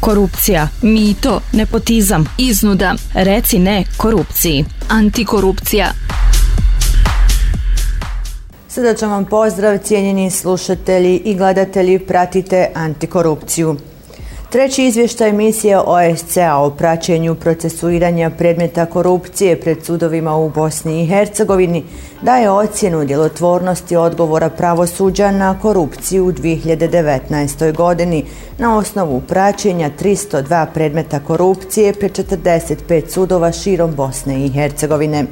korupcija, mito, nepotizam, iznuda. Reci ne korupciji. Antikorupcija. Srdačan vam pozdrav, cijenjeni slušatelji i gledatelji, pratite antikorupciju. Treći izvještaj misije OSCA o praćenju procesuiranja predmeta korupcije pred sudovima u Bosni i Hercegovini daje ocjenu djelotvornosti odgovora pravosuđa na korupciju u 2019. godini na osnovu praćenja 302 predmeta korupcije pred 45 sudova širom Bosne i Hercegovine.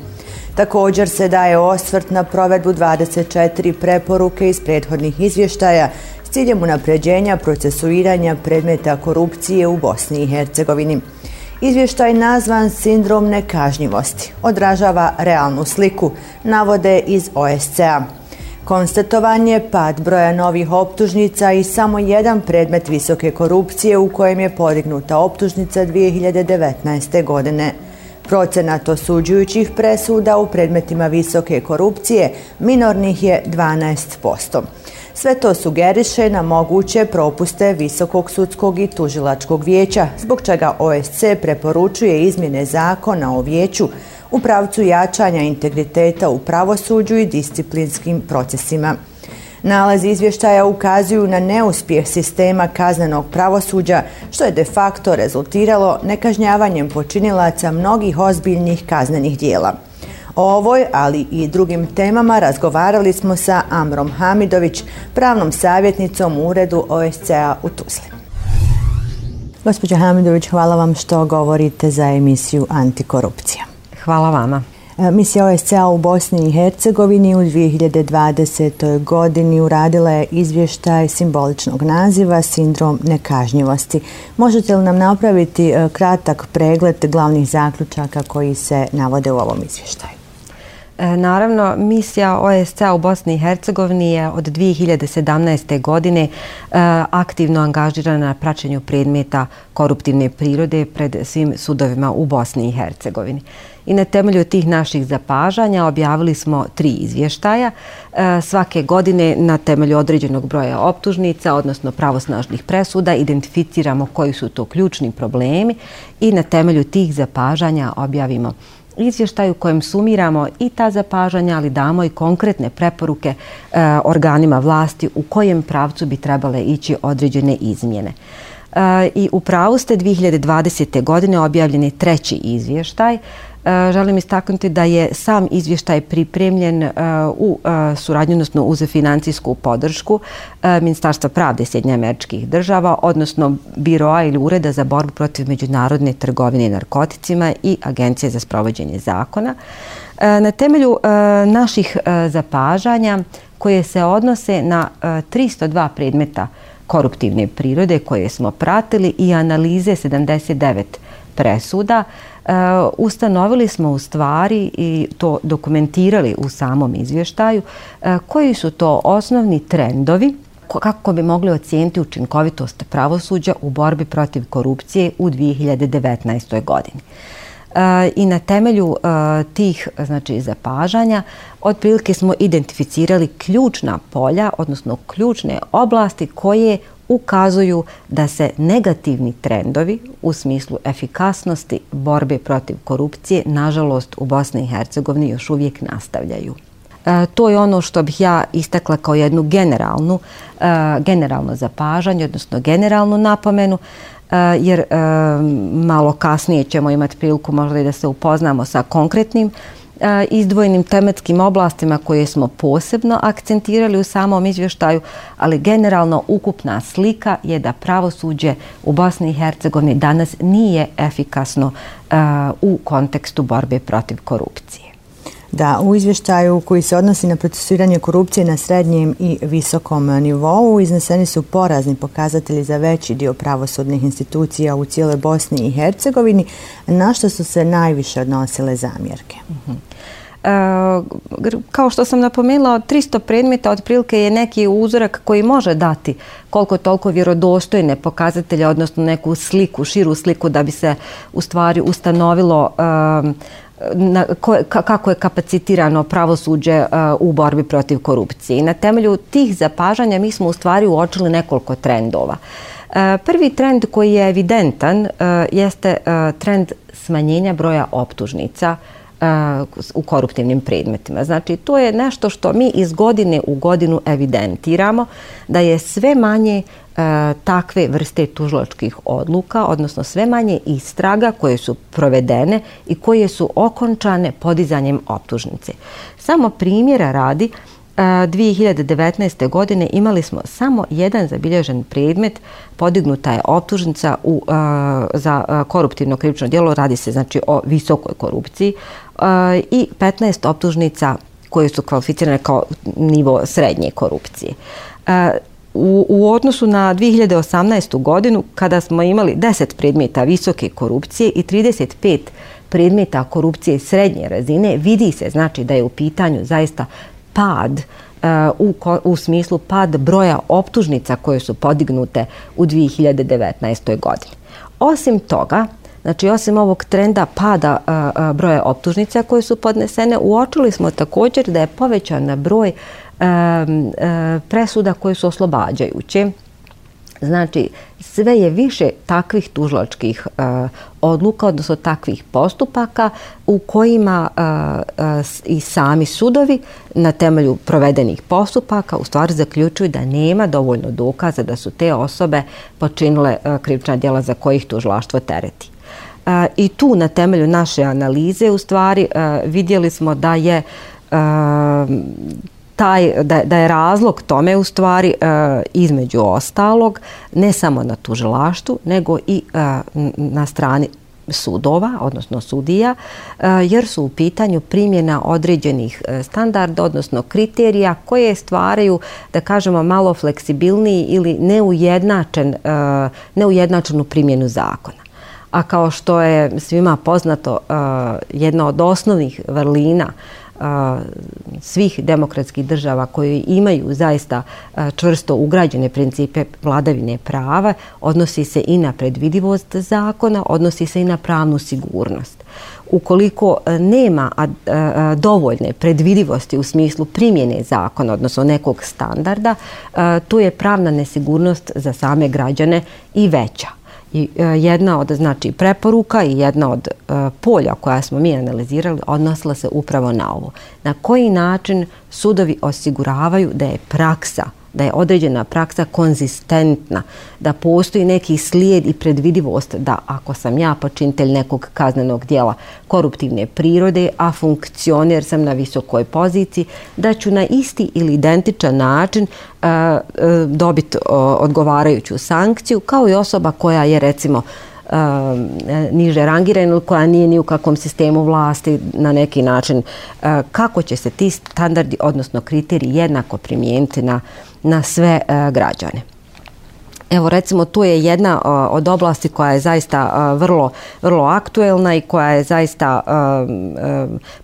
Također se daje osvrt na provedbu 24 preporuke iz prethodnih izvještaja s ciljem unapređenja procesuiranja predmeta korupcije u Bosni i Hercegovini. Izvještaj nazvan Sindrom nekažnjivosti odražava realnu sliku, navode iz OSCA. Konstatovan je pad broja novih optužnica i samo jedan predmet visoke korupcije u kojem je podignuta optužnica 2019. godine. Procenat osuđujućih presuda u predmetima visoke korupcije minornih je 12%. Sve to sugeriše na moguće propuste Visokog sudskog i tužilačkog vijeća, zbog čega OSC preporučuje izmjene zakona o vijeću u pravcu jačanja integriteta u pravosuđu i disciplinskim procesima. Nalaz izvještaja ukazuju na neuspjeh sistema kaznenog pravosuđa, što je de facto rezultiralo nekažnjavanjem počinilaca mnogih ozbiljnih kaznenih dijela. O ovoj, ali i drugim temama razgovarali smo sa Amrom Hamidović, pravnom savjetnicom u uredu OSCA u Tuzli. Gospođa Hamidović, hvala vam što govorite za emisiju Antikorupcija. Hvala vama. E, misija OSCA u Bosni i Hercegovini u 2020. godini uradila je izvještaj simboličnog naziva Sindrom nekažnjivosti. Možete li nam napraviti e, kratak pregled glavnih zaključaka koji se navode u ovom izvještaju? E, naravno, misija OSCE u Bosni i Hercegovini je od 2017. godine e, aktivno angažirana na praćenju predmeta koruptivne prirode pred svim sudovima u Bosni i Hercegovini. I na temelju tih naših zapažanja objavili smo tri izvještaja. E, svake godine na temelju određenog broja optužnica, odnosno pravosnažnih presuda, identificiramo koji su to ključni problemi i na temelju tih zapažanja objavimo izvještaja izvještaj u kojem sumiramo i ta zapažanja, ali damo i konkretne preporuke e, organima vlasti u kojem pravcu bi trebale ići određene izmjene. E, I u pravu ste 2020. godine objavljeni treći izvještaj E, želim istaknuti da je sam izvještaj pripremljen e, u e, suradnju, odnosno uz financijsku podršku Ministarstva pravde Sjedinja američkih država, odnosno Biroa ili Ureda za borbu protiv međunarodne trgovine i narkoticima i Agencije za sprovođenje zakona. Na temelju naših zapažanja koje se odnose na 302 predmeta koruptivne prirode koje smo pratili i analize 79 presuda, E, ustanovili smo u stvari i to dokumentirali u samom izvještaju e, koji su to osnovni trendovi kako bi mogli ocijeniti učinkovitost pravosuđa u borbi protiv korupcije u 2019. godini. E, I na temelju e, tih znači, zapažanja otprilike smo identificirali ključna polja, odnosno ključne oblasti koje ukazuju da se negativni trendovi u smislu efikasnosti borbe protiv korupcije, nažalost, u Bosni i Hercegovini još uvijek nastavljaju. E, to je ono što bih ja istakla kao jednu generalnu, e, generalno zapažanje, odnosno generalnu napomenu, e, jer e, malo kasnije ćemo imati priliku možda i da se upoznamo sa konkretnim izdvojenim tematskim oblastima koje smo posebno akcentirali u samom izvještaju, ali generalno ukupna slika je da pravosuđe u Bosni i Hercegovini danas nije efikasno u kontekstu borbe protiv korupcije da u izvještaju koji se odnosi na procesiranje korupcije na srednjem i visokom nivou izneseni su porazni pokazatelji za veći dio pravosudnih institucija u cijeloj Bosni i Hercegovini, na što su se najviše odnosile zamjerke. Uh Eh, kao što sam napomenula, 300 predmeta otprilike je neki uzorak koji može dati koliko toliko vjerodostojne pokazatelje, odnosno neku sliku, širu sliku da bi se u stvari ustanovilo eh, na, ko, kako je kapacitirano pravosuđe eh, u borbi protiv korupcije. I na temelju tih zapažanja mi smo u stvari uočili nekoliko trendova. Prvi trend koji je evidentan jeste trend smanjenja broja optužnica u koruptivnim predmetima. Znači, to je nešto što mi iz godine u godinu evidentiramo, da je sve manje takve vrste tužločkih odluka, odnosno sve manje istraga koje su provedene i koje su okončane podizanjem optužnice. Samo primjera radi, 2019. godine imali smo samo jedan zabilježen predmet, podignuta je optužnica u, za koruptivno krivično djelo, radi se znači o visokoj korupciji i 15 optužnica koje su kvalificirane kao nivo srednje korupcije. U, u odnosu na 2018. godinu, kada smo imali 10 predmeta visoke korupcije i 35 predmeta korupcije srednje razine, vidi se znači da je u pitanju zaista pad uh, u, u smislu pad broja optužnica koje su podignute u 2019. godini. Osim toga, Znači, osim ovog trenda pada a, a, broja optužnica koje su podnesene, uočili smo također da je povećan broj a, presuda koje su oslobađajuće. Znači, sve je više takvih tužlačkih e, odluka, odnosno takvih postupaka u kojima e, e, i sami sudovi na temelju provedenih postupaka u stvari zaključuju da nema dovoljno dokaza da su te osobe počinile krivična djela za kojih tužlaštvo tereti. I tu na temelju naše analize u stvari vidjeli smo da je taj, da, da je razlog tome u stvari e, između ostalog ne samo na tužilaštu nego i e, na strani sudova, odnosno sudija, e, jer su u pitanju primjena određenih e, standarda, odnosno kriterija koje stvaraju, da kažemo, malo fleksibilniji ili neujednačen, e, neujednačenu primjenu zakona. A kao što je svima poznato, jedna od osnovnih vrlina svih demokratskih država koji imaju zaista čvrsto ugrađene principe vladavine prava, odnosi se i na predvidivost zakona, odnosi se i na pravnu sigurnost. Ukoliko nema dovoljne predvidivosti u smislu primjene zakona, odnosno nekog standarda, tu je pravna nesigurnost za same građane i veća. I e, jedna od znači preporuka i jedna od e, polja koja smo mi analizirali odnosila se upravo na ovo. Na koji način sudovi osiguravaju da je praksa da je određena praksa konzistentna, da postoji neki slijed i predvidivost da ako sam ja počinitelj nekog kaznenog dijela koruptivne prirode, a funkcioner sam na visokoj poziciji, da ću na isti ili identičan način e, e, uh, dobiti odgovarajuću sankciju kao i osoba koja je recimo e, niže rangirana koja nije ni u kakvom sistemu vlasti na neki način. Kako će se ti standardi, odnosno kriteriji jednako primijeniti na na sve e, građane. Evo recimo tu je jedna e, od oblasti koja je zaista e, vrlo, vrlo aktuelna i koja je zaista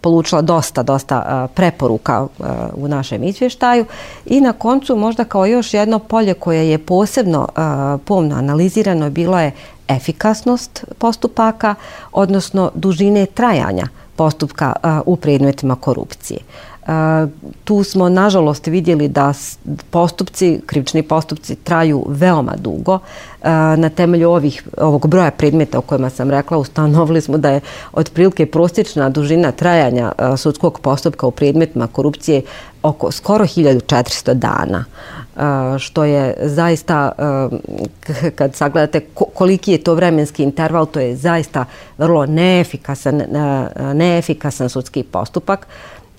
polučila dosta, dosta preporuka u našem izvještaju. I na koncu možda kao još jedno polje koje je posebno pomno analizirano bilo je efikasnost postupaka, odnosno dužine trajanja postupka u predmetima korupcije. Tu smo nažalost vidjeli da postupci, krivični postupci traju veoma dugo. Na temelju ovih, ovog broja predmeta o kojima sam rekla, ustanovili smo da je otprilike prosječna dužina trajanja sudskog postupka u predmetima korupcije oko skoro 1400 dana. Što je zaista, kad sagledate koliki je to vremenski interval, to je zaista vrlo neefikasan, neefikasan sudski postupak.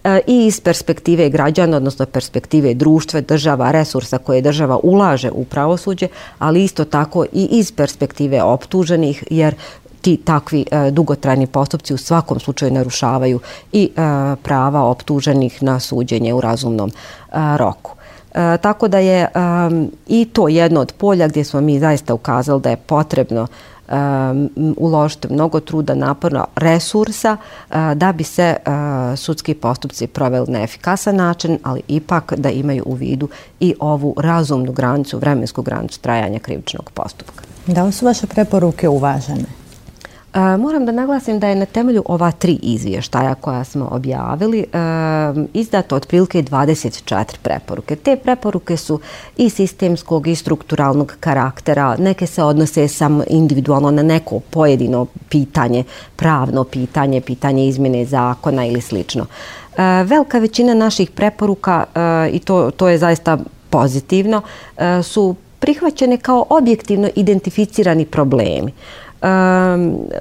E, I iz perspektive građana, odnosno perspektive društva, država, resursa koje država ulaže u pravosuđe, ali isto tako i iz perspektive optuženih, jer ti takvi e, dugotrajni postupci u svakom slučaju narušavaju i e, prava optuženih na suđenje u razumnom e, roku. E, tako da je i to jedno od polja gdje smo mi zaista ukazali da je potrebno um, uložiti mnogo truda, naporno, resursa uh, da bi se uh, sudski postupci proveli na efikasan način, ali ipak da imaju u vidu i ovu razumnu granicu, vremensku granicu trajanja krivičnog postupka. Da li su vaše preporuke uvažene? Moram da naglasim da je na temelju ova tri izvještaja koja smo objavili izdato otprilike 24 preporuke. Te preporuke su i sistemskog i strukturalnog karaktera. Neke se odnose samo individualno na neko pojedino pitanje, pravno pitanje, pitanje izmjene zakona ili slično. Velika većina naših preporuka, i to, to je zaista pozitivno, su prihvaćene kao objektivno identificirani problemi.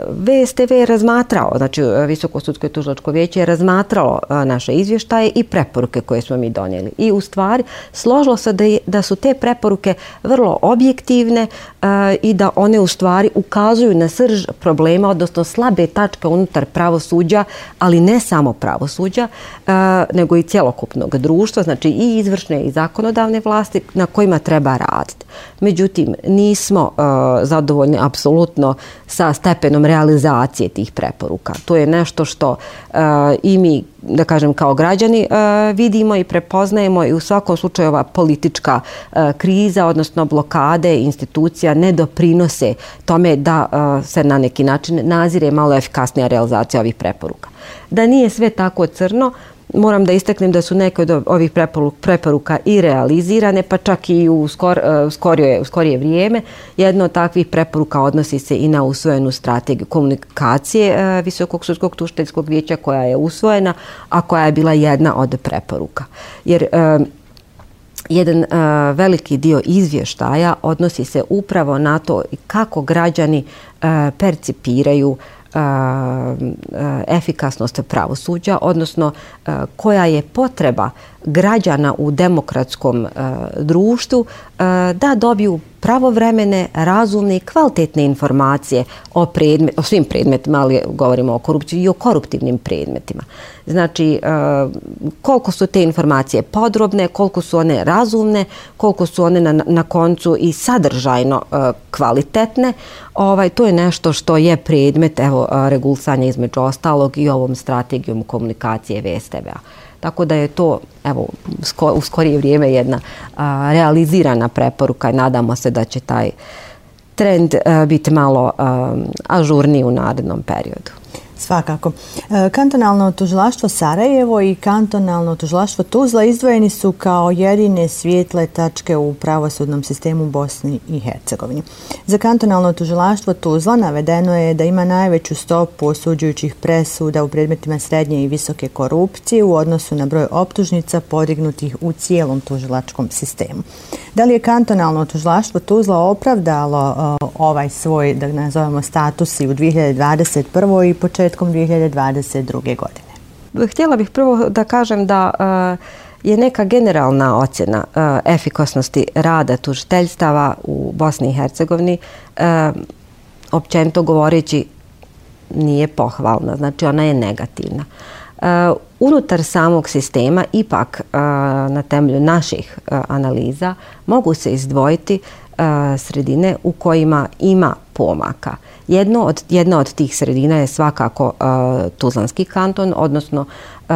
VSTV je razmatrao, znači e, Visoko sudsko i tužilačko vijeće je razmatralo e, naše izvještaje i preporuke koje smo mi donijeli. I u stvari složilo se da, da su te preporuke vrlo objektivne i da one u stvari ukazuju na srž problema, odnosno slabe tačke unutar pravosuđa, ali ne samo pravosuđa, e, nego i cjelokupnog društva, znači i izvršne i zakonodavne vlasti na kojima treba raditi. Međutim, nismo e, zadovoljni apsolutno sa stepenom realizacije tih preporuka. To je nešto što e, i mi, da kažem, kao građani vidimo i prepoznajemo i u svakom slučaju ova politička kriza, odnosno blokade institucija ne doprinose tome da se na neki način nazire malo efikasnija realizacija ovih preporuka. Da nije sve tako crno, moram da istaknem da su neke od ovih preporuka i realizirane, pa čak i u, skor, u, skorije, u skorije vrijeme. Jedna od takvih preporuka odnosi se i na usvojenu strategiju komunikacije Visokog sudskog tušteljskog vijeća koja je usvojena, a koja je bila jedna od preporuka. Jer jedan jedan veliki dio izvještaja odnosi se upravo na to kako građani percipiraju efikasnost pravosuđa, odnosno koja je potreba građana u demokratskom e, društvu e, da dobiju pravovremene, razumne i kvalitetne informacije o, predmet, o svim predmetima, ali govorimo o korupciji i o koruptivnim predmetima. Znači, e, koliko su te informacije podrobne, koliko su one razumne, koliko su one na, na koncu i sadržajno e, kvalitetne, ovaj, to je nešto što je predmet evo, regulsanja između ostalog i ovom strategijom komunikacije VSTV-a. Tako da je to evo, u skorije vrijeme jedna a, realizirana preporuka i nadamo se da će taj trend a, biti malo a, ažurniji u narednom periodu. Svakako. E, kantonalno tužilaštvo Sarajevo i kantonalno tužilaštvo Tuzla izdvojeni su kao jedine svijetle tačke u pravosudnom sistemu Bosni i Hercegovini. Za kantonalno tužilaštvo Tuzla navedeno je da ima najveću stopu osuđujućih presuda u predmetima srednje i visoke korupcije u odnosu na broj optužnica podignutih u cijelom tužilačkom sistemu. Da li je kantonalno tužilaštvo Tuzla opravdalo e, ovaj svoj, da nazovemo, status i u 2021. i početku početkom 2022. godine. Htjela bih prvo da kažem da e, je neka generalna ocjena e, efikasnosti efikosnosti rada tužiteljstava u Bosni i Hercegovini e, općenito govoreći nije pohvalna, znači ona je negativna. Unutar samog sistema, ipak na temelju naših analiza, mogu se izdvojiti sredine u kojima ima pomaka. Jedno od, jedna od tih sredina je svakako uh, Tuzlanski kanton, odnosno uh,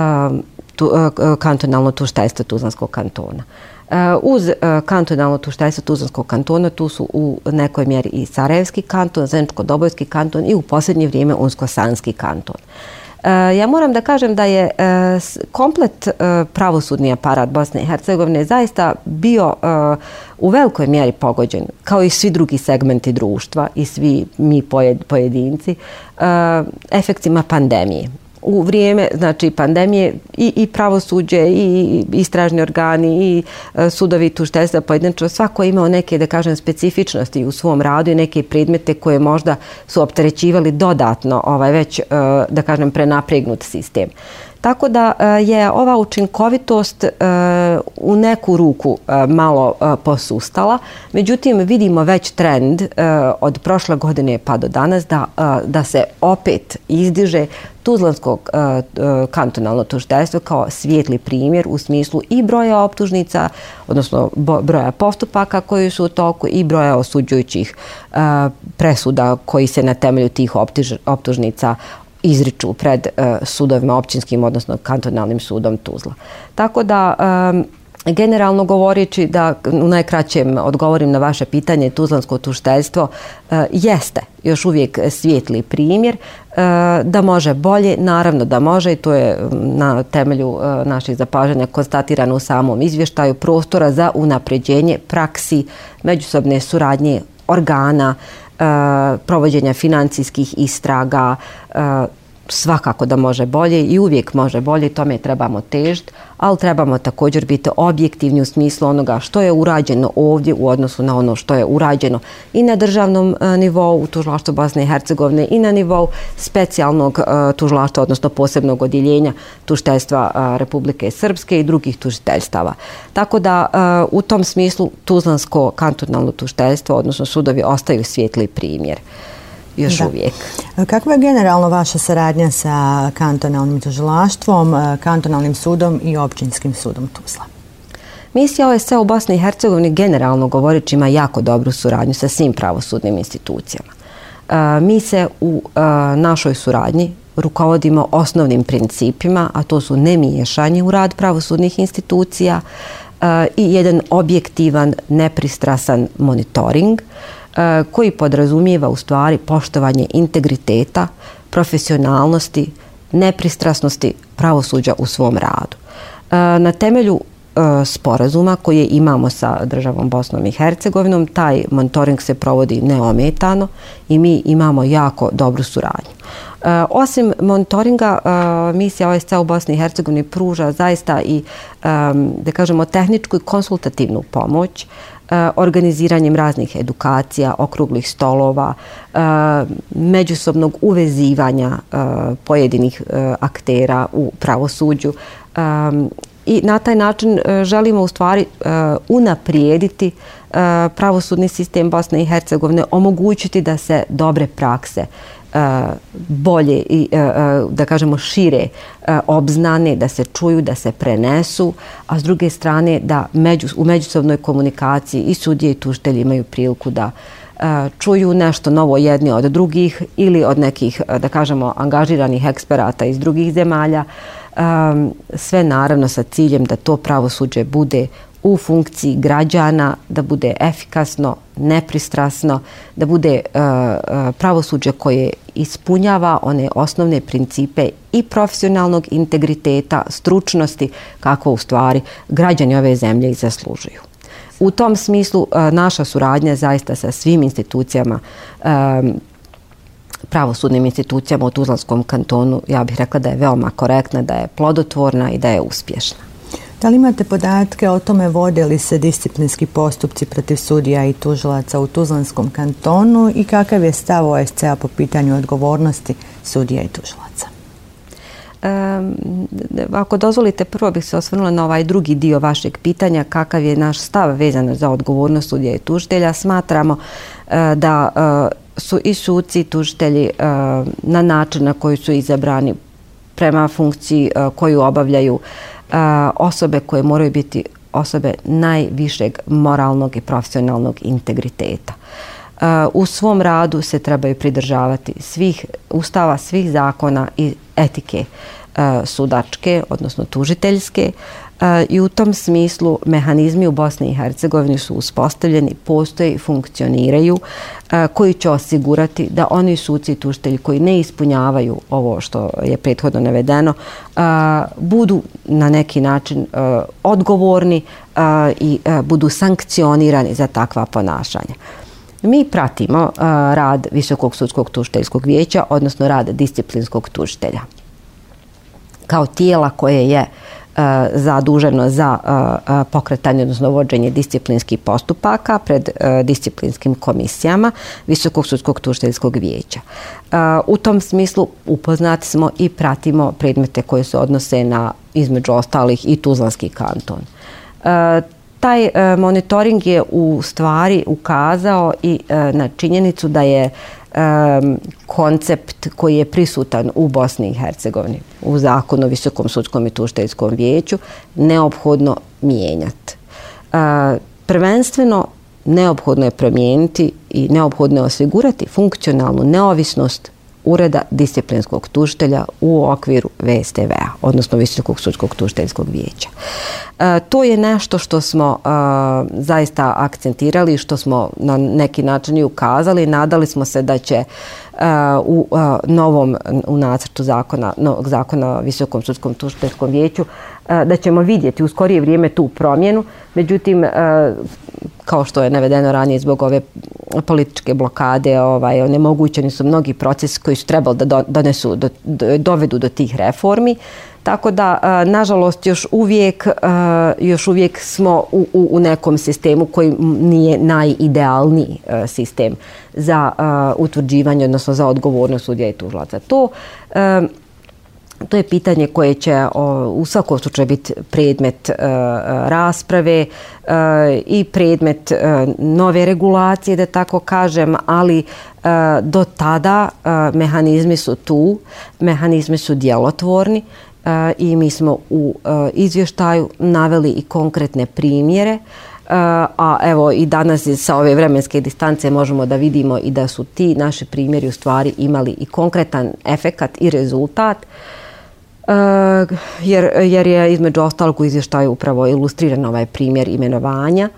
tu, uh, kantonalno tuštajstvo Tuzlanskog kantona. Uh, uz uh, kantonalno tuštajstvo Tuzlanskog kantona tu su u nekoj mjeri i Sarajevski kanton, Zeničko-Dobojski kanton i u posljednje vrijeme Unsko-Sanski kanton. Uh, E, ja moram da kažem da je e, komplet e, pravosudni aparat Bosne i Hercegovine zaista bio u velikoj mjeri pogođen, kao i svi drugi segmenti društva i svi mi pojedinci, efektima pandemije. U vrijeme znači pandemije i, i pravosuđe i istražni organi i uh, sudovi tužiteljstva pojedinačno svako je imao neke da kažem specifičnosti u svom radu i neke predmete koje možda su opterećivali dodatno ovaj već e, da kažem prenapregnut sistem. Tako da e, je ova učinkovitost e, u neku ruku e, malo posustala. Međutim, vidimo već trend od prošle godine pa do danas da, da se opet izdiže Tuzlanskog kantonalno tužiteljstvo kao svijetli primjer u smislu i broja optužnica, odnosno broja postupaka koji su u toku i broja osuđujućih presuda koji se na temelju tih optužnica izriču pred e, sudovima općinskim, odnosno kantonalnim sudom Tuzla. Tako da e, Generalno govoreći da u najkraćem odgovorim na vaše pitanje, Tuzlansko tušteljstvo e, jeste još uvijek svijetli primjer e, da može bolje, naravno da može i to je na temelju e, naših zapažanja konstatirano u samom izvještaju prostora za unapređenje praksi međusobne suradnje organa, provođenja financijskih istraga, svakako da može bolje i uvijek može bolje, tome trebamo težiti, ali trebamo također biti objektivni u smislu onoga što je urađeno ovdje u odnosu na ono što je urađeno i na državnom e, nivou u tužilaštvu Bosne i Hercegovine i na nivou specijalnog e, tužilaštva, odnosno posebnog odjeljenja tužiteljstva e, Republike Srpske i drugih tužiteljstava. Tako da u tom smislu Tuzlansko kantonalno tužiteljstvo, odnosno sudovi, ostaju svijetli primjer još da. uvijek. Kakva je generalno vaša saradnja sa kantonalnim tužilaštvom, e, kantonalnim sudom i općinskim sudom Tuzla? Misija OSC u Bosni i Hercegovini generalno govoreći ima jako dobru suradnju sa svim pravosudnim institucijama. E, mi se u e, našoj suradnji rukovodimo osnovnim principima, a to su nemiješanje u rad pravosudnih institucija i jedan objektivan, nepristrasan monitoring. E, E, koji podrazumijeva u stvari poštovanje integriteta, profesionalnosti, nepristrasnosti pravosuđa u svom radu. E, na temelju e, sporazuma koje imamo sa državom Bosnom i Hercegovinom, taj monitoring se provodi neometano i mi imamo jako dobru suradnju. Osim monitoringa, misija OSC u Bosni i Hercegovini pruža zaista i, da kažemo, tehničku i konsultativnu pomoć Eh, organiziranjem raznih edukacija, okruglih stolova, eh, međusobnog uvezivanja eh, pojedinih aktera u pravosuđu. I na taj način želimo u stvari unaprijediti pravosudni sistem Bosne i Hercegovine, omogućiti da se dobre prakse E, bolje i e, e, da kažemo šire obznane, da se čuju, da se prenesu, a s druge strane da među, u međusobnoj komunikaciji i sudije i tužitelji imaju priliku da čuju nešto novo jedni od drugih ili od nekih, da kažemo, angažiranih eksperata iz drugih zemalja. Sve naravno sa ciljem da to pravosuđe bude u funkciji građana, da bude efikasno, nepristrasno, da bude uh, pravosuđe koje ispunjava one osnovne principe i profesionalnog integriteta, stručnosti, kako u stvari građani ove zemlje i zaslužuju. U tom smislu uh, naša suradnja zaista sa svim institucijama um, pravosudnim institucijama u Tuzlanskom kantonu, ja bih rekla da je veoma korektna, da je plodotvorna i da je uspješna. Da li imate podatke o tome vode li se disciplinski postupci protiv sudija i tužilaca u Tuzlanskom kantonu i kakav je stav OSCA po pitanju odgovornosti sudija i tužilaca? Um, ako dozvolite, prvo bih se osvrnula na ovaj drugi dio vašeg pitanja, kakav je naš stav vezano za odgovornost sudija i tužitelja. Smatramo uh, da uh, su i suci i tužitelji uh, na način na koji su izabrani prema funkciji uh, koju obavljaju uh, osobe koje moraju biti osobe najvišeg moralnog i profesionalnog integriteta. U svom radu se trebaju pridržavati svih ustava, svih zakona i etike sudačke, odnosno tužiteljske, i u tom smislu mehanizmi u Bosni i Hercegovini su uspostavljeni, postoje i funkcioniraju koji će osigurati da oni suci i tuštelji koji ne ispunjavaju ovo što je prethodno navedeno budu na neki način odgovorni i budu sankcionirani za takva ponašanja. Mi pratimo rad Visokog sudskog tušteljskog vijeća, odnosno rad disciplinskog tuštelja kao tijela koje je uh, E, zaduženo za e, e, pokretanje, odnosno vođenje disciplinskih postupaka pred disciplinskim komisijama Visokog sudskog tužiteljskog vijeća. U tom smislu upoznati smo i pratimo predmete koje se odnose na između ostalih i Tuzlanski kanton. Taj e, monitoring je u stvari ukazao i e, na činjenicu da je um, koncept koji je prisutan u Bosni i Hercegovini u zakonu o Visokom sudskom i tušteljskom vijeću neophodno mijenjati. Uh, prvenstveno neophodno je promijeniti i neophodno je osigurati funkcionalnu neovisnost ureda disciplinskog tuštelja u okviru VSTV-a, odnosno Visokog sudskog tušteljskog vijeća. E, to je nešto što smo e, zaista akcentirali, što smo na neki način i ukazali. Nadali smo se da će e, u e, novom u nacrtu zakona, novog zakona o Visokom sudskom tužiteljskom vijeću e, da ćemo vidjeti u skorije vrijeme tu promjenu. Međutim, kao što je navedeno ranije zbog ove političke blokade, ovaj, onemogućeni su mnogi procesi koji su trebali da donesu, do, dovedu do tih reformi. Tako da, nažalost, još uvijek, još uvijek smo u, u, u nekom sistemu koji nije najidealniji sistem za utvrđivanje, odnosno za odgovornost sudija i tužlaca. To To je pitanje koje će u svakom slučaju biti predmet e, rasprave e, i predmet e, nove regulacije, da tako kažem, ali e, do tada e, mehanizmi su tu, mehanizmi su djelotvorni e, i mi smo u izvještaju naveli i konkretne primjere, a evo i danas sa ove vremenske distance možemo da vidimo i da su ti naši primjeri u stvari imali i konkretan efekat i rezultat. Uh, Eh, jer, jer je između ostalog u izvještaju upravo ilustriran ovaj primjer imenovanja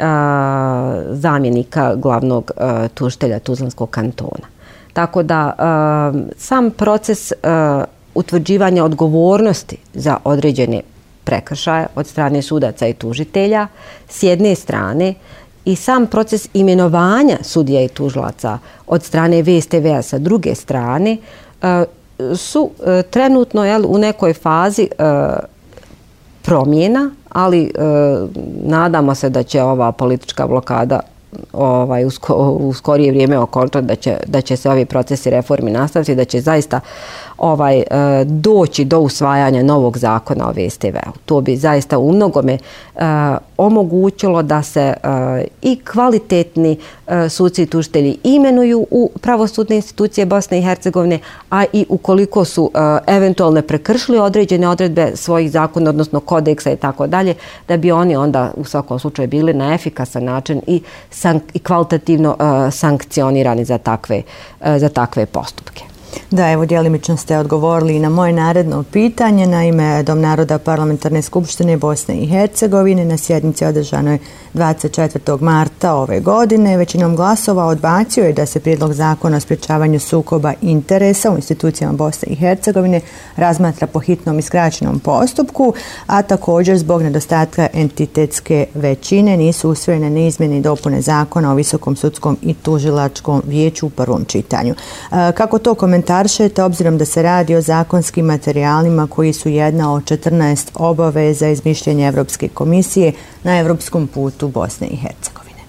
a, zamjenika glavnog a, tužitelja Tuzlanskog kantona. Tako da a, sam proces a, utvrđivanja odgovornosti za određene prekršaje od strane sudaca i tužitelja s jedne strane i sam proces imenovanja sudija i tužlaca od strane VSTV-a sa druge strane su e, trenutno jel, u nekoj fazi e, promjena, ali e, nadamo se da će ova politička blokada ovaj, u, sko, u skorije vrijeme okončati, da će, da će se ovi procesi reformi nastaviti, da će zaista ovaj e, doći do usvajanja novog zakona o VSTV-u. To bi zaista u mnogome e, omogućilo da se e, i kvalitetni suci i tužitelji imenuju u pravosudne institucije Bosne i Hercegovine, a i ukoliko su eventualno prekršili određene odredbe svojih zakona, odnosno kodeksa i tako dalje, da bi oni onda u svakom slučaju bili na efikasan način i, i kvalitativno sankcionirani za takve, za takve postupke. Da, evo, djelimično ste odgovorili na moje naredno pitanje. Naime, Dom naroda parlamentarne skupštine Bosne i Hercegovine na sjednici održanoj 24. marta ove godine većinom glasova odbacio je da se prijedlog zakona o sprječavanju sukoba interesa u institucijama Bosne i Hercegovine razmatra po hitnom i skraćenom postupku, a također zbog nedostatka entitetske većine nisu usvojene ne izmjene i dopune zakona o Visokom sudskom i tužilačkom vijeću u prvom čitanju. E, kako to komentaršete, obzirom da se radi o zakonskim materijalima koji su jedna od 14 obaveza izmišljenja Evropske komisije na evropskom putu Bosne i Hercegovine.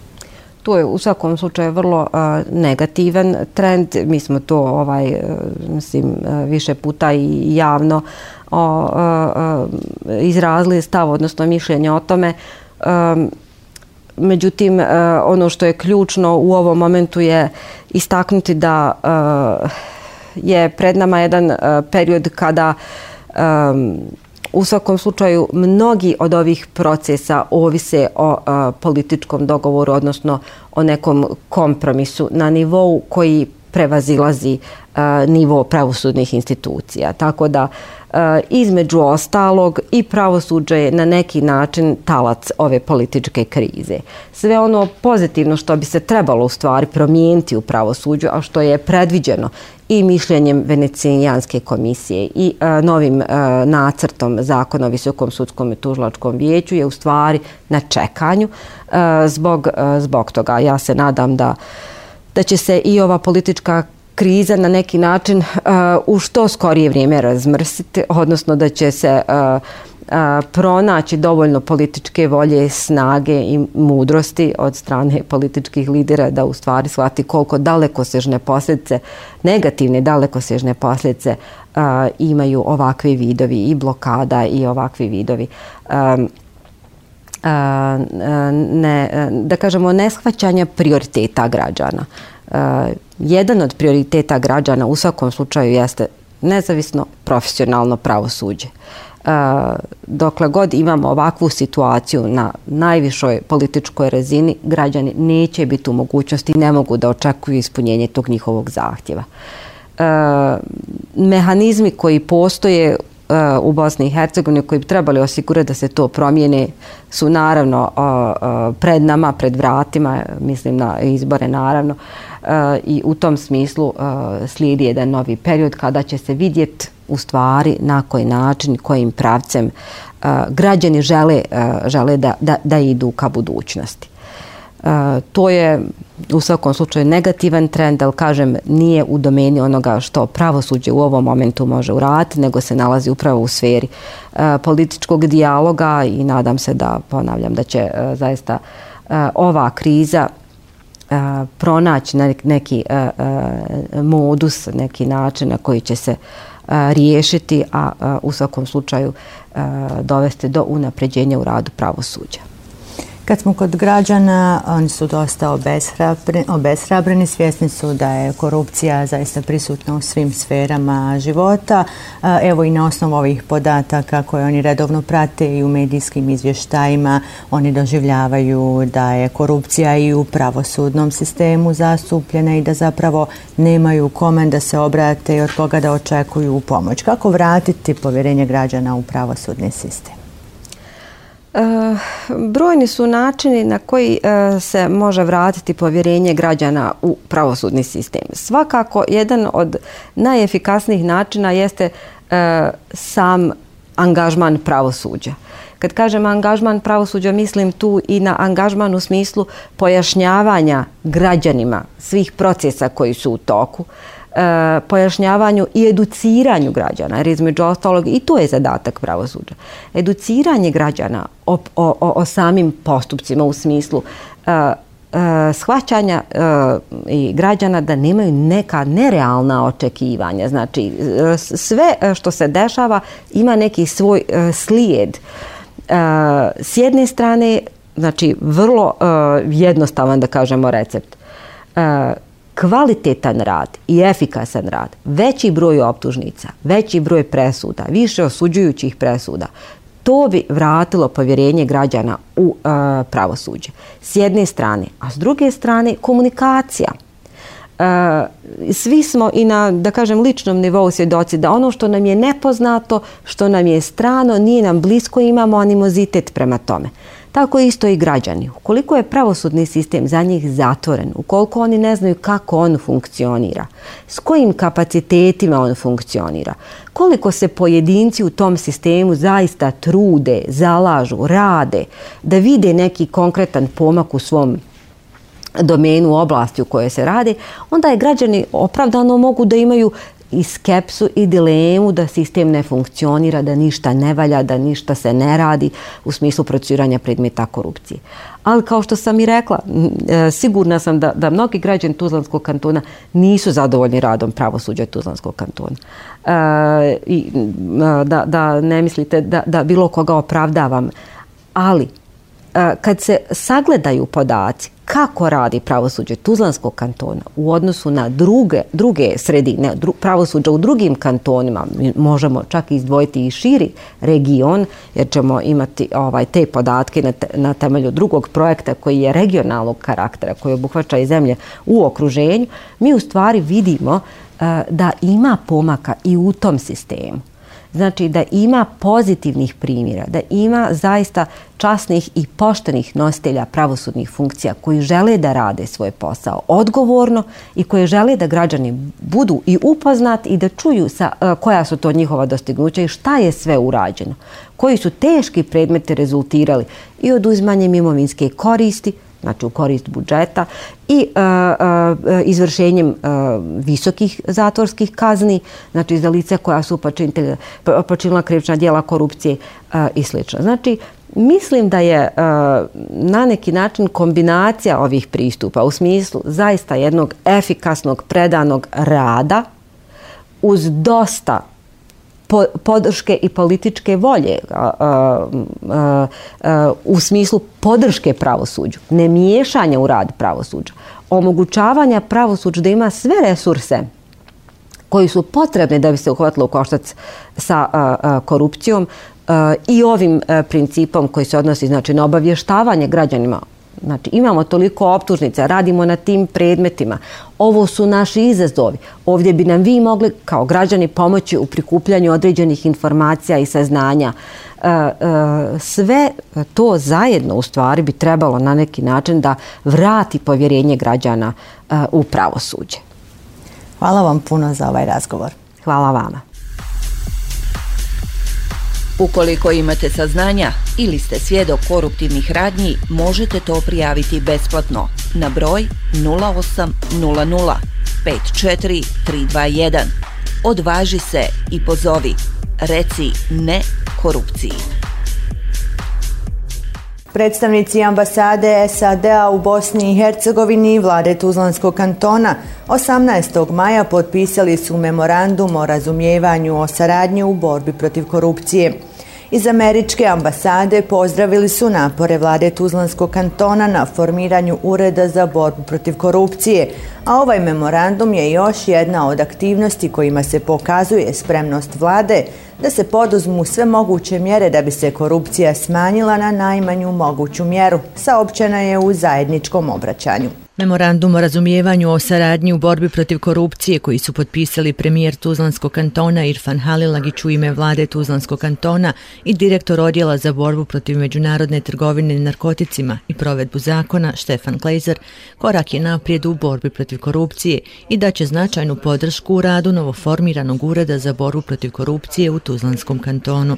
To je u svakom slučaju vrlo a, negativan trend. Mi smo to ovaj, e, mislim, e, više puta i javno uh, a, e, izrazili stav, odnosno mišljenje o tome. A, međutim, ono što je ključno u ovom momentu je istaknuti da je pred nama jedan e, period kada um, U svakom slučaju, mnogi od ovih procesa ovise o a, političkom dogovoru, odnosno o nekom kompromisu na nivou koji prevazilazi a, nivo pravosudnih institucija. Tako da, a, između ostalog, i pravosuđe je na neki način talac ove političke krize. Sve ono pozitivno što bi se trebalo u stvari promijeniti u pravosuđu, a što je predviđeno i mišljenjem Venecijanske komisije i a, novim a, nacrtom zakona o Visokom sudskom i tužlačkom vijeću je u stvari na čekanju a, zbog, a, zbog toga. Ja se nadam da, da će se i ova politička kriza na neki način uh, u što skorije vrijeme razmrsiti, odnosno da će se uh, uh, pronaći dovoljno političke volje, snage i mudrosti od strane političkih lidera da u stvari shvati koliko dalekosežne posljedice, negativne dalekosežne posljedice uh, imaju ovakvi vidovi i blokada i ovakvi vidovi. Um, ne, da kažemo neshvaćanja prioriteta građana. Jedan od prioriteta građana u svakom slučaju jeste nezavisno profesionalno pravosuđe. Dokle god imamo ovakvu situaciju na najvišoj političkoj razini, građani neće biti u mogućnosti i ne mogu da očekuju ispunjenje tog njihovog zahtjeva. mehanizmi koji postoje Eh, u Bosni i Hercegovini koji bi trebali osigurati da se to promijene su naravno eh, eh, pred nama, pred vratima, mislim na izbore naravno i u tom smislu slijedi jedan novi period kada će se vidjeti u stvari na koji način, kojim pravcem građani žele, žele da, da, da idu ka budućnosti. To je u svakom slučaju negativan trend, ali kažem nije u domeni onoga što pravosuđe u ovom momentu može uraditi, nego se nalazi upravo u sferi političkog dijaloga i nadam se da, ponavljam, da će zaista ova kriza pronaći neki modus, neki način na koji će se riješiti, a u svakom slučaju dovesti do unapređenja u radu pravosuđa. Kad smo kod građana, oni su dosta obeshrabreni, obeshrabreni svjesni su da je korupcija zaista prisutna u svim sferama života. Evo i na osnovu ovih podataka koje oni redovno prate i u medijskim izvještajima, oni doživljavaju da je korupcija i u pravosudnom sistemu zastupljena i da zapravo nemaju komen da se obrate i od koga da očekuju pomoć. Kako vratiti povjerenje građana u pravosudni sistem? E, brojni su načini na koji e, se može vratiti povjerenje građana u pravosudni sistem. Svakako, jedan od najefikasnijih načina jeste e, sam angažman pravosuđa. Kad kažem angažman pravosuđa, mislim tu i na angažman u smislu pojašnjavanja građanima svih procesa koji su u toku, Uh, E, pojašnjavanju i educiranju građana, jer između ostalog i to je zadatak pravosuđa. Educiranje građana o, o, o samim postupcima u smislu uh, shvaćanja uh, i građana da nemaju neka nerealna očekivanja. Znači, sve što se dešava ima neki svoj uh, slijed. Uh, s jedne strane, znači, vrlo jednostavan, da kažemo, recept. Kvalitetan rad i efikasan rad, veći broj optužnica, veći broj presuda, više osuđujućih presuda, to bi vratilo povjerenje građana u e, pravosuđe. S jedne strane, a s druge strane komunikacija. Uh, svi smo i na, da kažem, ličnom nivou svjedoci da ono što nam je nepoznato, što nam je strano, nije nam blisko, imamo animozitet prema tome. Tako isto i građani. Ukoliko je pravosudni sistem za njih zatvoren, ukoliko oni ne znaju kako on funkcionira, s kojim kapacitetima on funkcionira, koliko se pojedinci u tom sistemu zaista trude, zalažu, rade, da vide neki konkretan pomak u svom domenu oblasti u kojoj se rade, onda je građani opravdano mogu da imaju i skepsu i dilemu da sistem ne funkcionira, da ništa ne valja, da ništa se ne radi u smislu prociranja predmeta korupcije. Ali kao što sam i rekla, e, sigurna sam da, da mnogi građani Tuzlanskog kantona nisu zadovoljni radom pravosuđa Tuzlanskog kantona. E, i, e, da, da ne mislite da, da bilo koga opravdavam, ali kad se sagledaju podaci kako radi pravosuđe Tuzlanskog kantona u odnosu na druge, druge sredine, dru, pravosuđa u drugim kantonima, možemo čak izdvojiti i širi region, jer ćemo imati ovaj te podatke na, te, na temelju drugog projekta koji je regionalnog karaktera, koji obuhvaća i zemlje u okruženju, mi u stvari vidimo uh, da ima pomaka i u tom sistemu. Znači da ima pozitivnih primjera, da ima zaista časnih i poštenih nositelja pravosudnih funkcija koji žele da rade svoj posao odgovorno i koji žele da građani budu i upoznati i da čuju sa, e, koja su to njihova dostignuća i šta je sve urađeno. Koji su teški predmete rezultirali i oduzmanjem imovinske koristi, znači u korist budžeta i e, e, izvršenjem e, visokih zatvorskih kazni, znači za lice koja su počinila krivična dijela korupcije e, i sl. Znači, mislim da je e, na neki način kombinacija ovih pristupa u smislu zaista jednog efikasnog predanog rada uz dosta podrške i političke volje a, a, a, u smislu podrške pravosuđu, ne miješanja u rad pravosuđa, omogućavanja pravosuđa da ima sve resurse koji su potrebne da bi se uhvatilo u koštac sa korupcijom i ovim principom koji se odnosi znači, na obavještavanje građanima Znači, imamo toliko optužnica, radimo na tim predmetima. Ovo su naši izazovi. Ovdje bi nam vi mogli kao građani pomoći u prikupljanju određenih informacija i saznanja. E, e, sve to zajedno u stvari bi trebalo na neki način da vrati povjerenje građana e, u pravosuđe. Hvala vam puno za ovaj razgovor. Hvala vama. Ukoliko imate saznanja ili ste svjedok koruptivnih radnji, možete to prijaviti besplatno na broj 0800 54321. Odvaži se i pozovi. Reci ne korupciji. Predstavnici ambasade SAD-a u Bosni i Hercegovini i vlade Tuzlanskog kantona 18. maja potpisali su memorandum o razumijevanju o saradnji u borbi protiv korupcije. Iz američke ambasade pozdravili su napore vlade Tuzlanskog kantona na formiranju Ureda za borbu protiv korupcije, a ovaj memorandum je još jedna od aktivnosti kojima se pokazuje spremnost vlade da se poduzmu sve moguće mjere da bi se korupcija smanjila na najmanju moguću mjeru, saopćena je u zajedničkom obraćanju. Memorandum o razumijevanju o saradnji u borbi protiv korupcije koji su potpisali premijer Tuzlanskog kantona Irfan Halilagić u ime vlade Tuzlanskog kantona i direktor odjela za borbu protiv međunarodne trgovine narkoticima i provedbu zakona Štefan Klejzer korak je naprijed u borbi protiv korupcije i da će značajnu podršku u radu novoformiranog ureda za borbu protiv korupcije u Tuzlanskom kantonu.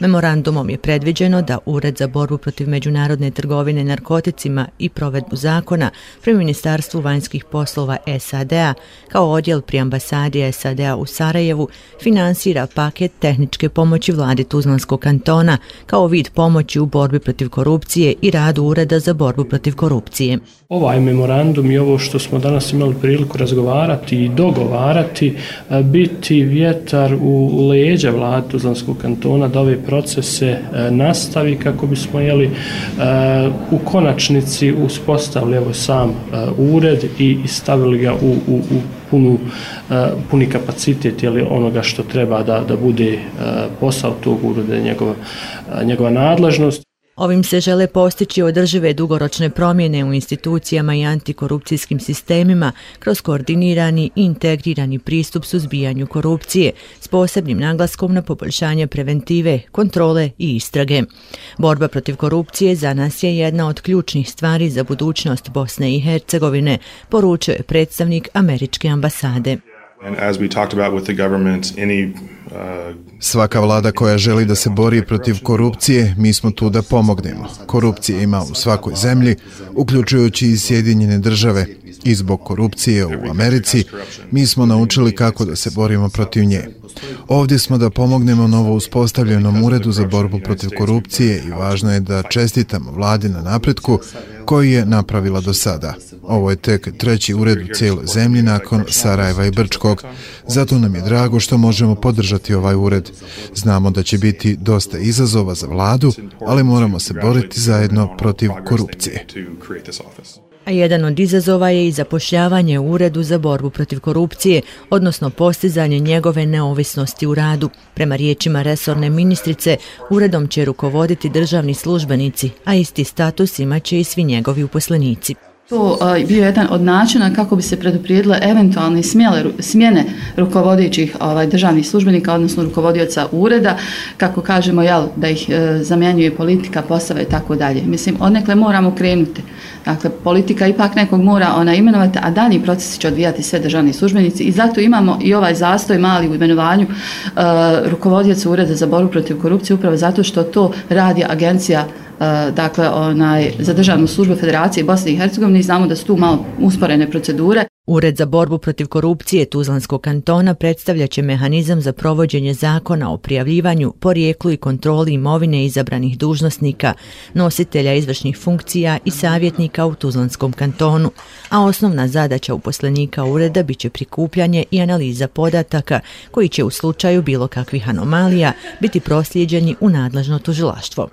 Memorandumom je predviđeno da Ured za borbu protiv međunarodne trgovine narkoticima i provedbu zakona pri Ministarstvu vanjskih poslova SAD-a kao odjel pri ambasadi SAD-a u Sarajevu finansira paket tehničke pomoći vladi Tuzlanskog kantona kao vid pomoći u borbi protiv korupcije i radu Ureda za borbu protiv korupcije. Ovaj memorandum i ovo što smo danas imali priliku razgovarati i dogovarati biti vjetar u leđa vlade Tuzlanskog kantona da ove procese e, nastavi kako bismo jeli e, u konačnici uspostavili evo sam e, ured i stavili ga u, u, u punu, puni kapacitet jeli, onoga što treba da, da bude posao tog ureda njegova, njegova nadležnost. Ovim se žele postići održive dugoročne promjene u institucijama i antikorupcijskim sistemima kroz koordinirani i integrirani pristup suzbijanju korupcije s posebnim naglaskom na poboljšanje preventive, kontrole i istrage. Borba protiv korupcije za nas je jedna od ključnih stvari za budućnost Bosne i Hercegovine, poručuje predstavnik Američke ambasade. And as we talked about with the government, any uh, Svaka vlada koja želi da se bori protiv korupcije, mi smo tu da pomognemo. Korupcije ima u svakoj zemlji, uključujući i Sjedinjene države. I zbog korupcije u Americi, mi smo naučili kako da se borimo protiv nje. Ovdje smo da pomognemo novo uspostavljenom uredu za borbu protiv korupcije i važno je da čestitamo vladi na napretku koji je napravila do sada. Ovo je tek treći ured u cijeloj zemlji nakon Sarajeva i Brčkog. Zato nam je drago što možemo podržati ovaj ured. Znamo da će biti dosta izazova za vladu, ali moramo se boriti zajedno protiv korupcije. A jedan od izazova je i zapošljavanje u uredu za borbu protiv korupcije, odnosno postizanje njegove neovisnosti u radu. Prema riječima resorne ministrice, uredom će rukovoditi državni službenici, a isti status imaće i svi njegovi uposlenici. To e, je bio jedan od načina kako bi se predoprijedile eventualne smjele, smjene rukovodećih ovaj, državnih službenika, odnosno rukovodioca ureda, kako kažemo jel, da ih e, zamjenjuje politika, postava i tako dalje. Mislim, odnekle moramo krenuti. Dakle, politika ipak nekog mora ona imenovati, a dalji procesi će odvijati sve državni službenici i zato imamo i ovaj zastoj mali u imenovanju e, rukovodioca ureda za borbu protiv korupcije, upravo zato što to radi agencija E, dakle, onaj, za državnu službu Federacije Bosne i Hercegovine i znamo da su tu malo usporene procedure. Ured za borbu protiv korupcije Tuzlanskog kantona predstavljaće mehanizam za provođenje zakona o prijavljivanju, porijeklu i kontroli imovine izabranih dužnosnika, nositelja izvršnih funkcija i savjetnika u Tuzlanskom kantonu, a osnovna zadaća uposlenika ureda biće prikupljanje i analiza podataka koji će u slučaju bilo kakvih anomalija biti proslijeđeni u nadležno tužilaštvo.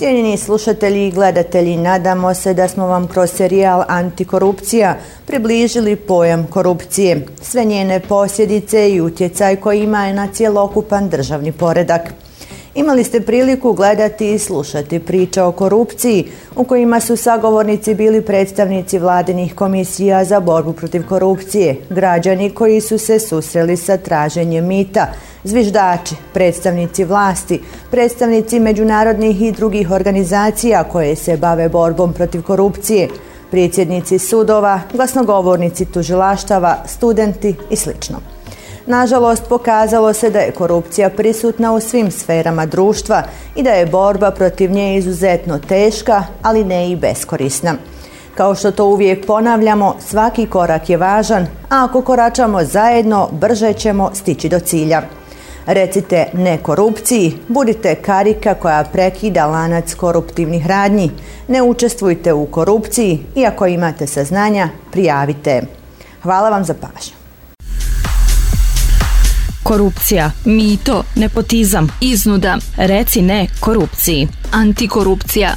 Cijenjeni slušatelji i gledatelji, nadamo se da smo vam kroz serijal Antikorupcija približili pojam korupcije, sve njene posljedice i utjecaj koji ima na cijelokupan državni poredak. Imali ste priliku gledati i slušati priče o korupciji u kojima su sagovornici bili predstavnici vladinih komisija za borbu protiv korupcije, građani koji su se susreli sa traženjem mita, zviždači, predstavnici vlasti, predstavnici međunarodnih i drugih organizacija koje se bave borbom protiv korupcije, predsjednici sudova, glasnogovornici tužilaštava, studenti i slično. Nažalost, pokazalo se da je korupcija prisutna u svim sferama društva i da je borba protiv nje izuzetno teška, ali ne i beskorisna. Kao što to uvijek ponavljamo, svaki korak je važan, a ako koračamo zajedno, brže ćemo stići do cilja. Recite ne korupciji, budite karika koja prekida lanac koruptivnih radnji. Ne učestvujte u korupciji i ako imate saznanja, prijavite. Hvala vam za pažnju. Korupcija, mito, nepotizam, iznuda. Reci ne korupciji. Antikorupcija.